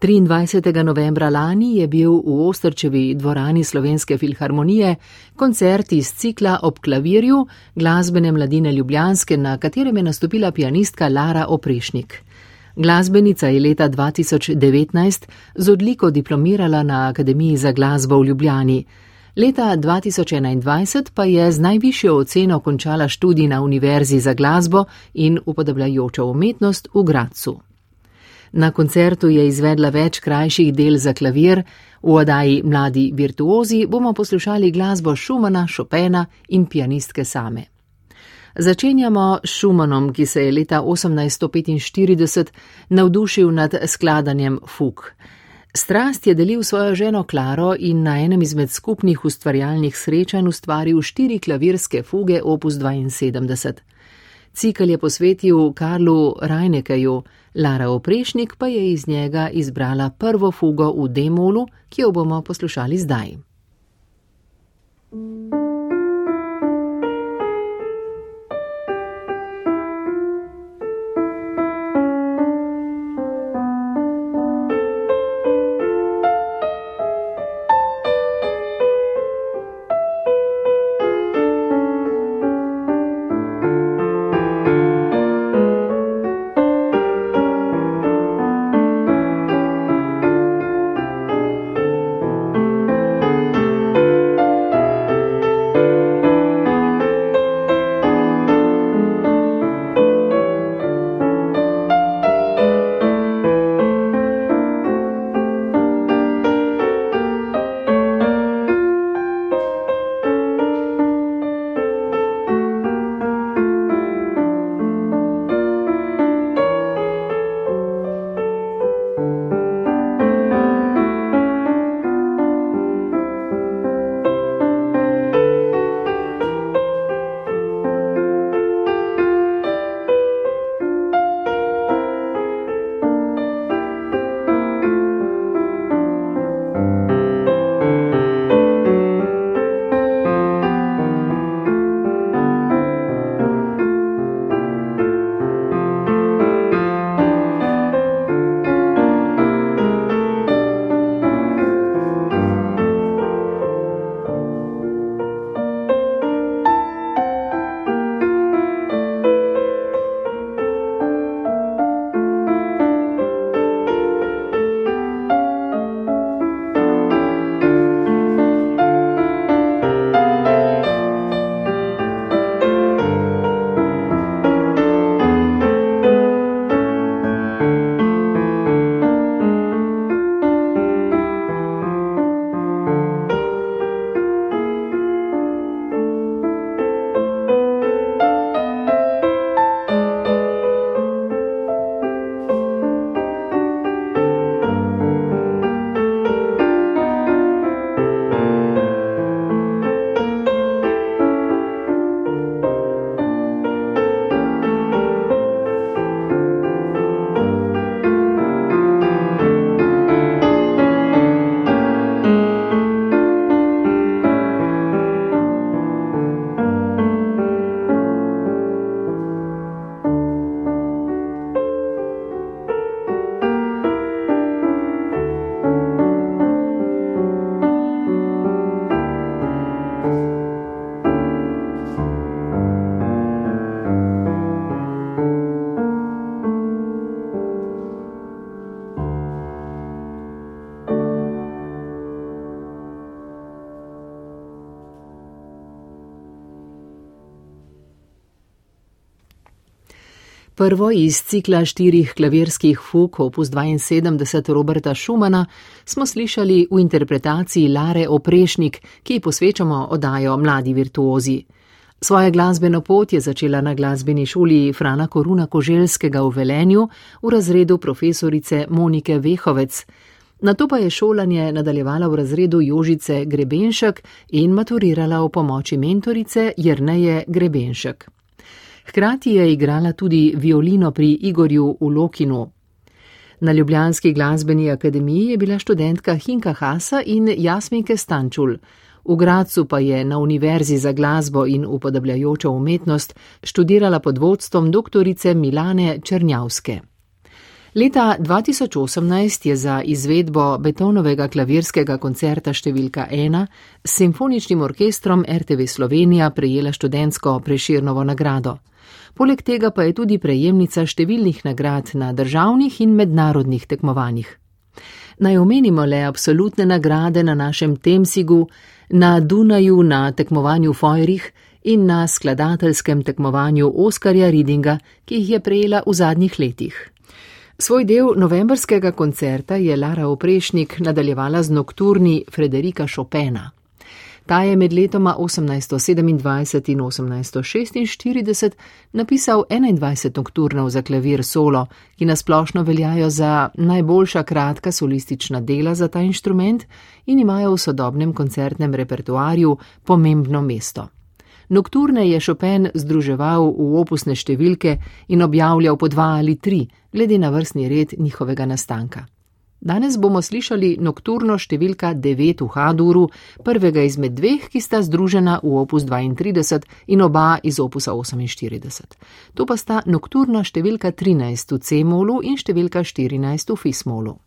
23. novembra lani je bil v Ostrčevi dvorani Slovenske filharmonije koncert iz cikla ob klavirju glasbene mladine Ljubljanske, na katerem je nastopila pianistka Lara Oprešnik. Glasbenica je leta 2019 z odliko diplomirala na Akademiji za glasbo v Ljubljani. Leta 2021 pa je z najvišjo oceno končala študij na Univerzi za glasbo in upodabljajočo umetnost v Gracu. Na koncertu je izvedla več krajših del za klavir, v oddaji Mladi virtuozi bomo poslušali glasbo Šumana, Chopina in pianistke same. Začenjamo s Šumanom, ki se je leta 1845 navdušil nad skladanjem fug. Strast je delil svojo ženo Klaro in na enem izmed skupnih ustvarjalnih srečanj ustvaril štiri klavirske fuge opus 72. Cikl je posvetil Karlu Rajnekeju, Lara Oprešnik pa je iz njega izbrala prvo fugo v demolu, ki jo bomo poslušali zdaj. thank you Prvo iz cikla štirih klavirskih fug opus 72 Roberta Schumana smo slišali v interpretaciji Lare Oprešnik, ki ji posvečamo oddajo Mladi virtuozi. Svoje glasbeno pot je začela na glasbeni šoli Frana Koruna Koželskega v Velenju v razredu profesorice Monike Vehovec. Na to pa je šolanje nadaljevala v razredu Jožice Grebenšek in maturirala v pomoči mentorice Jrneje Grebenšek. Hkrati je igrala tudi violino pri Igorju v Lokinu. Na Ljubljanski glasbeni akademiji je bila študentka Hinka Hasa in Jasminke Stančul. V Gracu pa je na Univerzi za glasbo in upodabljajočo umetnost študirala pod vodstvom doktorice Milane Črnjavske. Leta 2018 je za izvedbo betonovega klavirskega koncerta številka 1 s simfoničnim orkestrom RTV Slovenija prejela študentsko preširnovo nagrado. Poleg tega pa je tudi prejemnica številnih nagrad na državnih in mednarodnih tekmovanjih. Naj omenimo le absolutne nagrade na našem Temsigu, na Dunaju na tekmovanju Fojrih in na skladateljskem tekmovanju Oskarja Ridinga, ki jih je prejela v zadnjih letih. Svoj del novembrskega koncerta je Lara Oprešnik nadaljevala z nokturni Frederika Chopina. Ta je med letoma 1827 in 1846 napisal 21 nokturnov za klavir solo, ki nasplošno veljajo za najboljša kratka solistična dela za ta inštrument in imajo v sodobnem koncertnem repertoarju pomembno mesto. Nokturne je Chopin združeval v opusne številke in objavljal po dva ali tri, glede na vrstni red njihovega nastanka. Danes bomo slišali nokturno številka 9 v Haduru, prvega izmed dveh, ki sta združena v opus 32 in oba iz opusa 48. To pa sta nokturna številka 13 v C-molu in številka 14 v Fis-molu.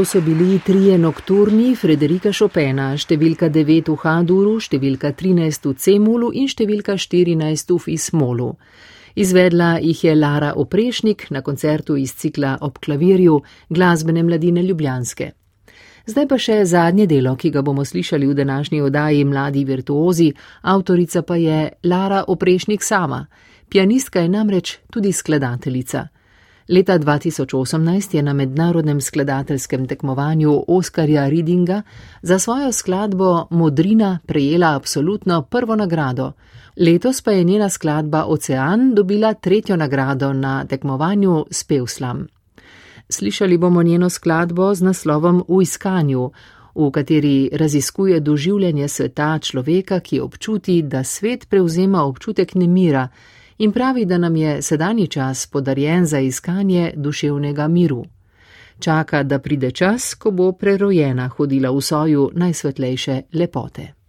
To so bili trije nokturni Frederika Chopina, številka 9 v Haduru, številka 13 v Cemulu in številka 14 v Fismolu. Izvedla jih je Lara Oprešnik na koncertu iz cikla ob klavirju glasbene mladine Ljubljanske. Zdaj pa še zadnje delo, ki ga bomo slišali v današnji oddaji Mladi virtuozi, avtorica pa je Lara Oprešnik sama. Pianistka je namreč tudi skladateljica. Leta 2018 je na mednarodnem skladateljskem tekmovanju Oskarja Readinga za svojo skladbo Modrina prejela absolutno prvo nagrado. Letos pa je njena skladba Ocean dobila tretjo nagrado na tekmovanju Spevslam. Slišali bomo njeno skladbo z naslovom V iskanju, v kateri raziskuje doživljanje sveta človeka, ki občuti, da svet prevzema občutek nemira in pravi, da nam je sedanji čas podarjen za iskanje duševnega miru. Čaka, da pride čas, ko bo prerojena hodila v soju najsvetlejše lepote.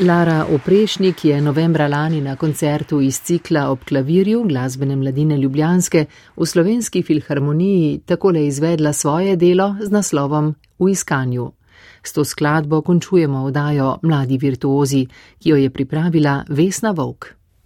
Lara Oprešnik je novembra lani na koncertu iz cikla ob klavirju glasbene mladine Ljubljanske v slovenski filharmoniji takole izvedla svoje delo z naslovom V iskanju. S to skladbo končujemo oddajo Mladi virtuozi, ki jo je pripravila Vesna Vovk.